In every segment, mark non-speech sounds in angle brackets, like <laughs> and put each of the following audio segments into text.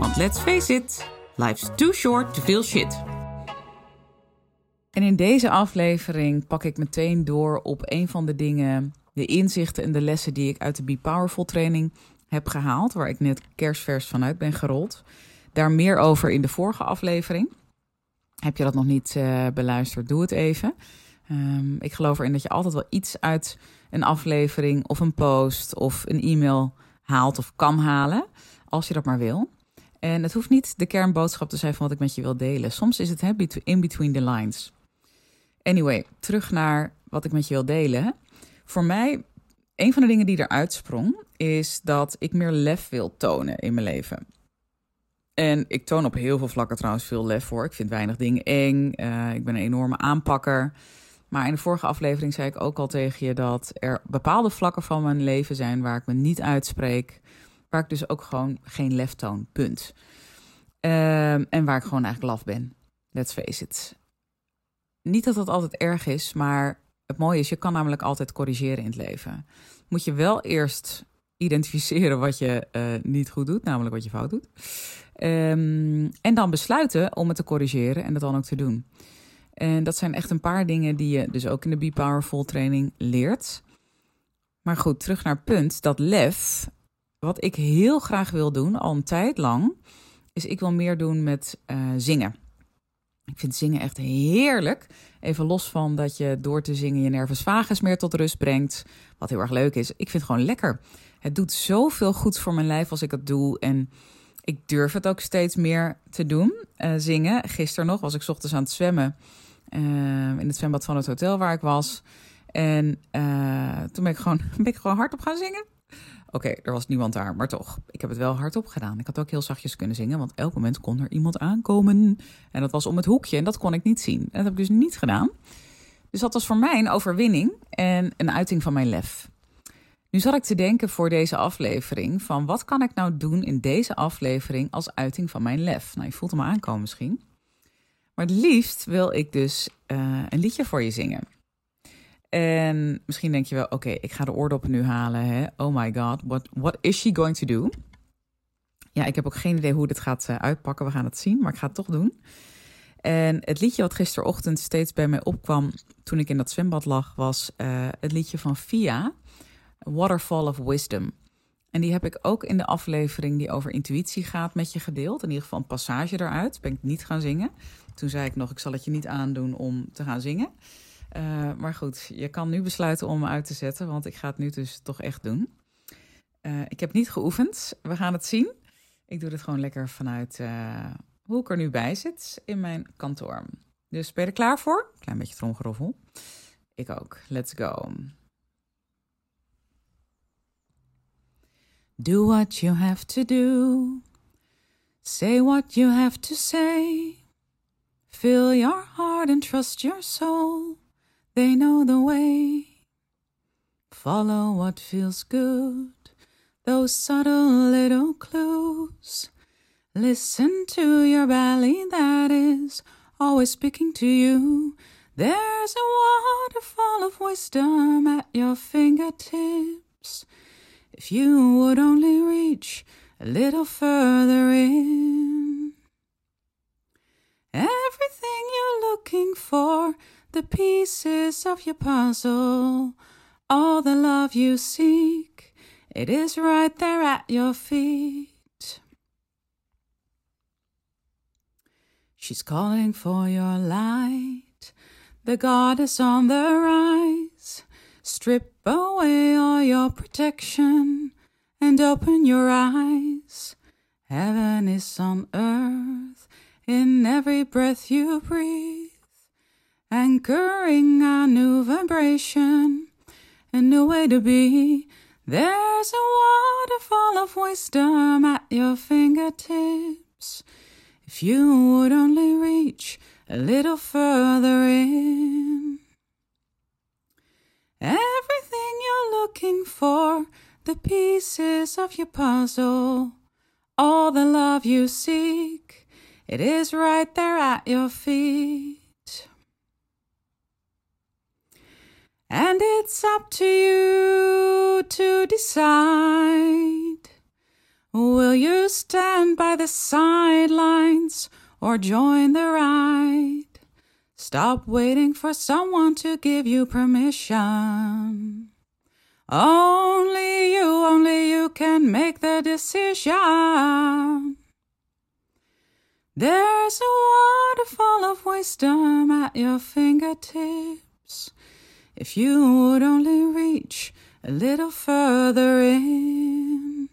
want let's face it, life's too short to feel shit. En in deze aflevering pak ik meteen door op een van de dingen, de inzichten en de lessen die ik uit de Be Powerful training heb gehaald, waar ik net kerstvers vanuit ben gerold. Daar meer over in de vorige aflevering. Heb je dat nog niet uh, beluisterd? Doe het even. Um, ik geloof erin dat je altijd wel iets uit een aflevering of een post of een e-mail haalt of kan halen, als je dat maar wil. En het hoeft niet de kernboodschap te zijn van wat ik met je wil delen. Soms is het in between the lines. Anyway, terug naar wat ik met je wil delen. Voor mij, een van de dingen die eruit sprong, is dat ik meer lef wil tonen in mijn leven. En ik toon op heel veel vlakken trouwens veel lef voor. Ik vind weinig dingen eng. Uh, ik ben een enorme aanpakker. Maar in de vorige aflevering zei ik ook al tegen je dat er bepaalde vlakken van mijn leven zijn waar ik me niet uitspreek. Waar ik dus ook gewoon geen lef toon. Punt. Uh, en waar ik gewoon eigenlijk laf ben. Let's face it. Niet dat dat altijd erg is, maar het mooie is, je kan namelijk altijd corrigeren in het leven. Moet je wel eerst identificeren wat je uh, niet goed doet, namelijk wat je fout doet. Um, en dan besluiten om het te corrigeren en dat dan ook te doen. En dat zijn echt een paar dingen die je dus ook in de Be Powerful training leert. Maar goed, terug naar punt dat lef, wat ik heel graag wil doen, al een tijd lang, is ik wil meer doen met uh, zingen. Ik vind zingen echt heerlijk. Even los van dat je door te zingen je nervus vagus meer tot rust brengt. Wat heel erg leuk is. Ik vind het gewoon lekker. Het doet zoveel goeds voor mijn lijf als ik het doe. En ik durf het ook steeds meer te doen. Uh, zingen. Gisteren nog was ik ochtends aan het zwemmen. Uh, in het zwembad van het hotel waar ik was. En toen ben ik, gewoon, <laughs> ben ik gewoon hardop gaan zingen. Oké, er was niemand daar, maar toch. Ik heb het wel hardop gedaan. Ik had ook heel zachtjes kunnen zingen, want elk moment kon er iemand aankomen. En dat was om het hoekje en dat kon ik niet zien. En dat heb ik dus niet gedaan. Dus dat was voor mij een overwinning en een uiting van mijn lef. Nu zat ik te denken voor deze aflevering van wat kan ik nou doen in deze aflevering als uiting van mijn lef? Nou, je voelt hem aankomen misschien. Maar het liefst wil ik dus uh, een liedje voor je zingen. En misschien denk je wel, oké, ik ga de oordoppen nu halen. Hè? Oh my god, what, what is she going to do? Ja, ik heb ook geen idee hoe dit gaat uh, uitpakken. We gaan het zien, maar ik ga het toch doen. En het liedje wat gisterochtend steeds bij mij opkwam toen ik in dat zwembad lag, was uh, het liedje van Fia, Waterfall of Wisdom. En die heb ik ook in de aflevering die over intuïtie gaat met je gedeeld. In ieder geval een passage eruit. Ben ik niet gaan zingen. Toen zei ik nog, ik zal het je niet aandoen om te gaan zingen. Uh, maar goed, je kan nu besluiten om me uit te zetten, want ik ga het nu dus toch echt doen. Uh, ik heb niet geoefend, we gaan het zien. Ik doe het gewoon lekker vanuit uh, hoe ik er nu bij zit in mijn kantoor. Dus ben je er klaar voor? Klein beetje tromgeroffel. Ik ook. Let's go. Do what you have to do. Say what you have to say. Fill your heart and trust your soul. They know the way. Follow what feels good, those subtle little clues. Listen to your belly that is always speaking to you. There's a waterfall of wisdom at your fingertips. If you would only reach a little further in. Everything you're looking for the pieces of your puzzle, all the love you seek, it is right there at your feet. She's calling for your light, the goddess on the rise. Strip away all your protection and open your eyes. Heaven is on earth in every breath you breathe anchoring a new vibration, a new way to be. There's a waterfall of wisdom at your fingertips. If you would only reach a little further in. Everything you're looking for, the pieces of your puzzle, all the love you seek, it is right there at your feet. And it's up to you to decide. Will you stand by the sidelines or join the ride? Stop waiting for someone to give you permission. Only you, only you can make the decision. There's a waterfall of wisdom at your fingertips. If you would only reach a little further in.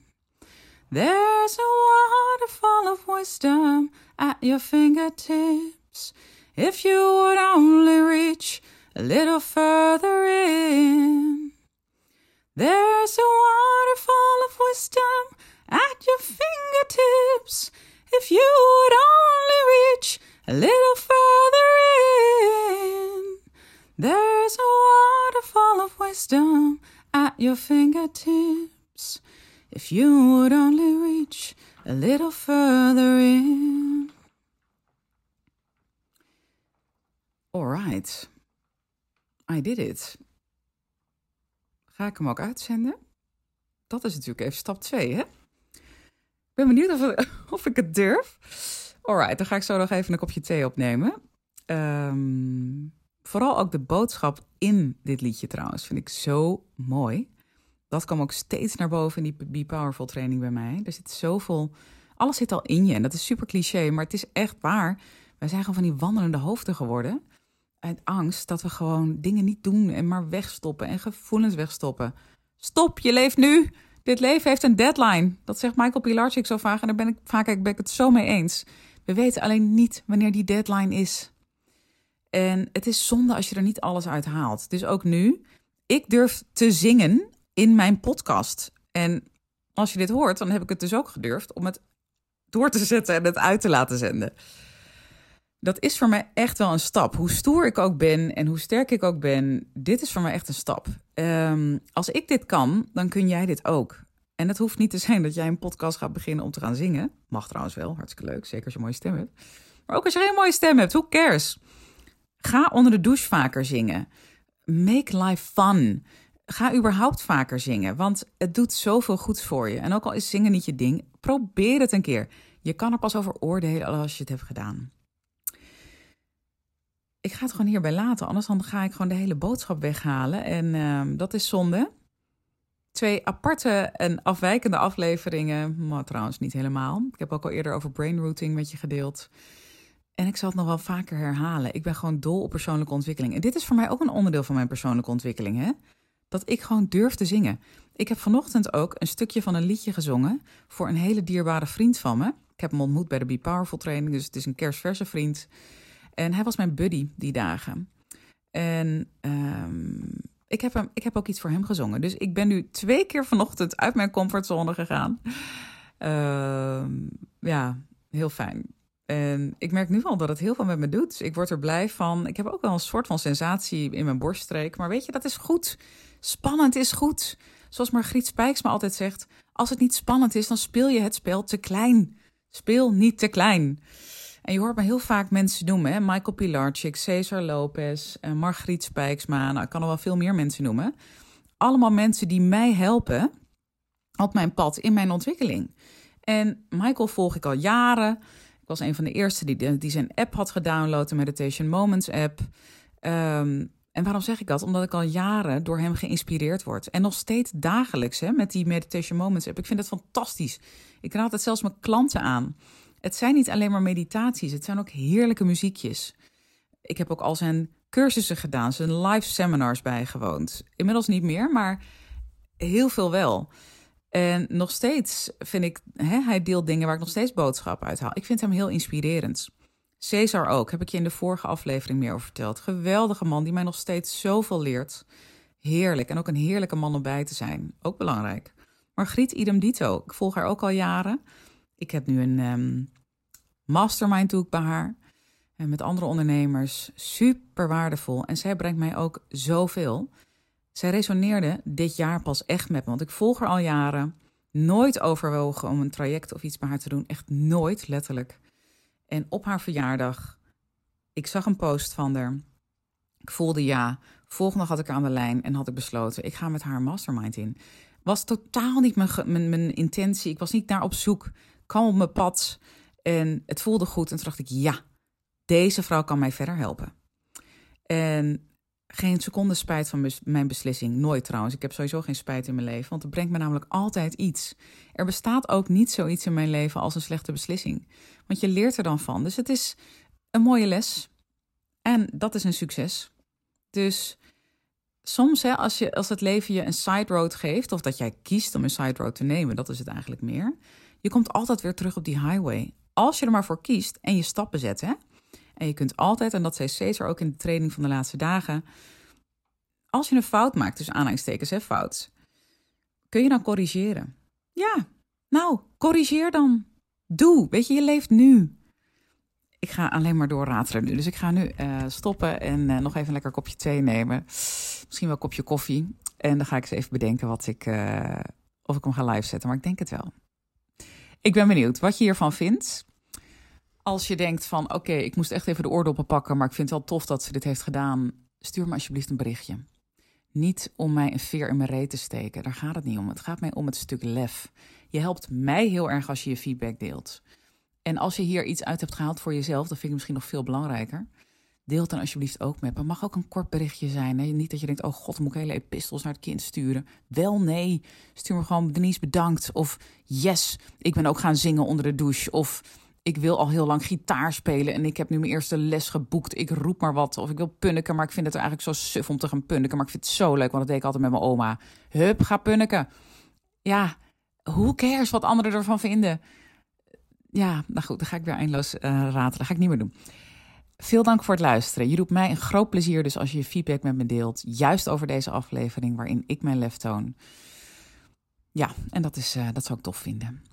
There's a waterfall of wisdom at your fingertips. If you would only reach a little further in. There's a waterfall of wisdom at your fingertips. If you would only reach a little further in. Wisdom at your fingertips. If you would only reach a little further in. Alright. I did it. Ga ik hem ook uitzenden? Dat is natuurlijk even stap 2, hè? Ik ben benieuwd of, <laughs> of ik het durf. Alright, dan ga ik zo nog even een kopje thee opnemen. Um, vooral ook de boodschap in dit liedje trouwens vind ik zo mooi. Dat kwam ook steeds naar boven in die Be Powerful training bij mij. Er zit zoveel, alles zit al in je en dat is super cliché, maar het is echt waar. Wij zijn gewoon van die wandelende hoofden geworden. Uit angst dat we gewoon dingen niet doen en maar wegstoppen en gevoelens wegstoppen. Stop, je leeft nu. Dit leven heeft een deadline. Dat zegt Michael Pilarczyk zo vaak en daar ben ik vaak ben ik het zo mee eens. We weten alleen niet wanneer die deadline is. En het is zonde als je er niet alles uit haalt. Dus ook nu, ik durf te zingen in mijn podcast. En als je dit hoort, dan heb ik het dus ook gedurfd om het door te zetten en het uit te laten zenden. Dat is voor mij echt wel een stap. Hoe stoer ik ook ben en hoe sterk ik ook ben, dit is voor mij echt een stap. Um, als ik dit kan, dan kun jij dit ook. En het hoeft niet te zijn dat jij een podcast gaat beginnen om te gaan zingen. Mag trouwens wel, hartstikke leuk. Zeker als je een mooie stem hebt. Maar ook als je geen mooie stem hebt, who cares? Ga onder de douche vaker zingen. Make life fun. Ga überhaupt vaker zingen, want het doet zoveel goeds voor je. En ook al is zingen niet je ding, probeer het een keer. Je kan er pas over oordelen als je het hebt gedaan. Ik ga het gewoon hierbij laten, anders dan ga ik gewoon de hele boodschap weghalen. En uh, dat is zonde. Twee aparte en afwijkende afleveringen, maar trouwens niet helemaal. Ik heb ook al eerder over brain routing met je gedeeld. En ik zal het nog wel vaker herhalen. Ik ben gewoon dol op persoonlijke ontwikkeling. En dit is voor mij ook een onderdeel van mijn persoonlijke ontwikkeling. Hè? Dat ik gewoon durf te zingen. Ik heb vanochtend ook een stukje van een liedje gezongen voor een hele dierbare vriend van me. Ik heb hem ontmoet bij de Be Powerful training, dus het is een kerstverse vriend. En hij was mijn buddy die dagen. En um, ik, heb hem, ik heb ook iets voor hem gezongen. Dus ik ben nu twee keer vanochtend uit mijn comfortzone gegaan. Uh, ja, heel fijn. En ik merk nu al dat het heel veel met me doet. Ik word er blij van. Ik heb ook wel een soort van sensatie in mijn borststreek. Maar weet je, dat is goed. Spannend is goed. Zoals Margriet Spijks me altijd zegt: als het niet spannend is, dan speel je het spel te klein. Speel niet te klein. En je hoort me heel vaak mensen noemen: hè? Michael Pilarczyk, Cesar Lopez, uh, Margriet Spijksma. Nou, ik kan er wel veel meer mensen noemen. Allemaal mensen die mij helpen op mijn pad in mijn ontwikkeling. En Michael volg ik al jaren. Ik was een van de eerste die, die zijn app had gedownload, de Meditation Moments app. Um, en waarom zeg ik dat? Omdat ik al jaren door hem geïnspireerd word. En nog steeds dagelijks hè, met die Meditation Moments app. Ik vind het fantastisch. Ik raad het zelfs mijn klanten aan. Het zijn niet alleen maar meditaties, het zijn ook heerlijke muziekjes. Ik heb ook al zijn cursussen gedaan, zijn live seminars bijgewoond. Inmiddels niet meer, maar heel veel wel. En nog steeds vind ik, hè, hij deelt dingen waar ik nog steeds boodschap uit haal. Ik vind hem heel inspirerend. Cesar ook, heb ik je in de vorige aflevering meer over verteld. Geweldige man die mij nog steeds zoveel leert. Heerlijk. En ook een heerlijke man om bij te zijn. Ook belangrijk. Margriet idem dito. Ik volg haar ook al jaren. Ik heb nu een um, mastermind doe ik bij haar. En met andere ondernemers. Super waardevol. En zij brengt mij ook zoveel. Zij resoneerde dit jaar pas echt met me. Want ik volg haar al jaren. Nooit overwogen om een traject of iets bij haar te doen. Echt nooit, letterlijk. En op haar verjaardag, ik zag een post van haar. Ik voelde ja. Volgende had ik aan de lijn en had ik besloten, ik ga met haar mastermind in. Was totaal niet mijn, mijn, mijn intentie. Ik was niet naar op zoek. Kwam op mijn pad en het voelde goed. En toen dacht ik, ja, deze vrouw kan mij verder helpen. En geen seconde spijt van mijn beslissing. Nooit trouwens. Ik heb sowieso geen spijt in mijn leven, want het brengt me namelijk altijd iets. Er bestaat ook niet zoiets in mijn leven als een slechte beslissing. Want je leert er dan van. Dus het is een mooie les. En dat is een succes. Dus soms, hè, als, je, als het leven je een side road geeft, of dat jij kiest om een side road te nemen, dat is het eigenlijk meer. Je komt altijd weer terug op die highway. Als je er maar voor kiest en je stappen zet. Hè? En je kunt altijd, en dat zei Cesar ook in de training van de laatste dagen. Als je een fout maakt, dus aanhalingstekens, hè, fout, kun je dan corrigeren? Ja, nou, corrigeer dan. Doe, weet je, je leeft nu. Ik ga alleen maar doorratelen nu. Dus ik ga nu uh, stoppen en uh, nog even een lekker kopje thee nemen. Misschien wel een kopje koffie. En dan ga ik eens even bedenken wat ik, uh, of ik hem ga live zetten. Maar ik denk het wel. Ik ben benieuwd wat je hiervan vindt. Als je denkt van oké, ik moest echt even de oordoppen pakken, maar ik vind het wel tof dat ze dit heeft gedaan. Stuur me alsjeblieft een berichtje. Niet om mij een veer in mijn reet te steken. Daar gaat het niet om. Het gaat mij om het stuk lef. Je helpt mij heel erg als je je feedback deelt. En als je hier iets uit hebt gehaald voor jezelf, dat vind ik misschien nog veel belangrijker. Deel het dan alsjeblieft ook met me. mag ook een kort berichtje zijn. Hè? Niet dat je denkt, oh god, moet ik hele epistels naar het kind sturen. Wel, nee. Stuur me gewoon, Denise bedankt. Of yes, ik ben ook gaan zingen onder de douche. Of ik wil al heel lang gitaar spelen en ik heb nu mijn eerste les geboekt. Ik roep maar wat. Of ik wil punniken, maar ik vind het eigenlijk zo suf om te gaan punniken. Maar ik vind het zo leuk, want dat deed ik altijd met mijn oma. Hup, ga punniken. Ja, hoe cares wat anderen ervan vinden? Ja, nou goed, dan ga ik weer eindeloos uh, ratelen. Ga ik niet meer doen. Veel dank voor het luisteren. Je doet mij een groot plezier dus als je je feedback met me deelt. Juist over deze aflevering waarin ik mijn lef toon. Ja, en dat, is, uh, dat zou ik tof vinden.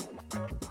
Thank you.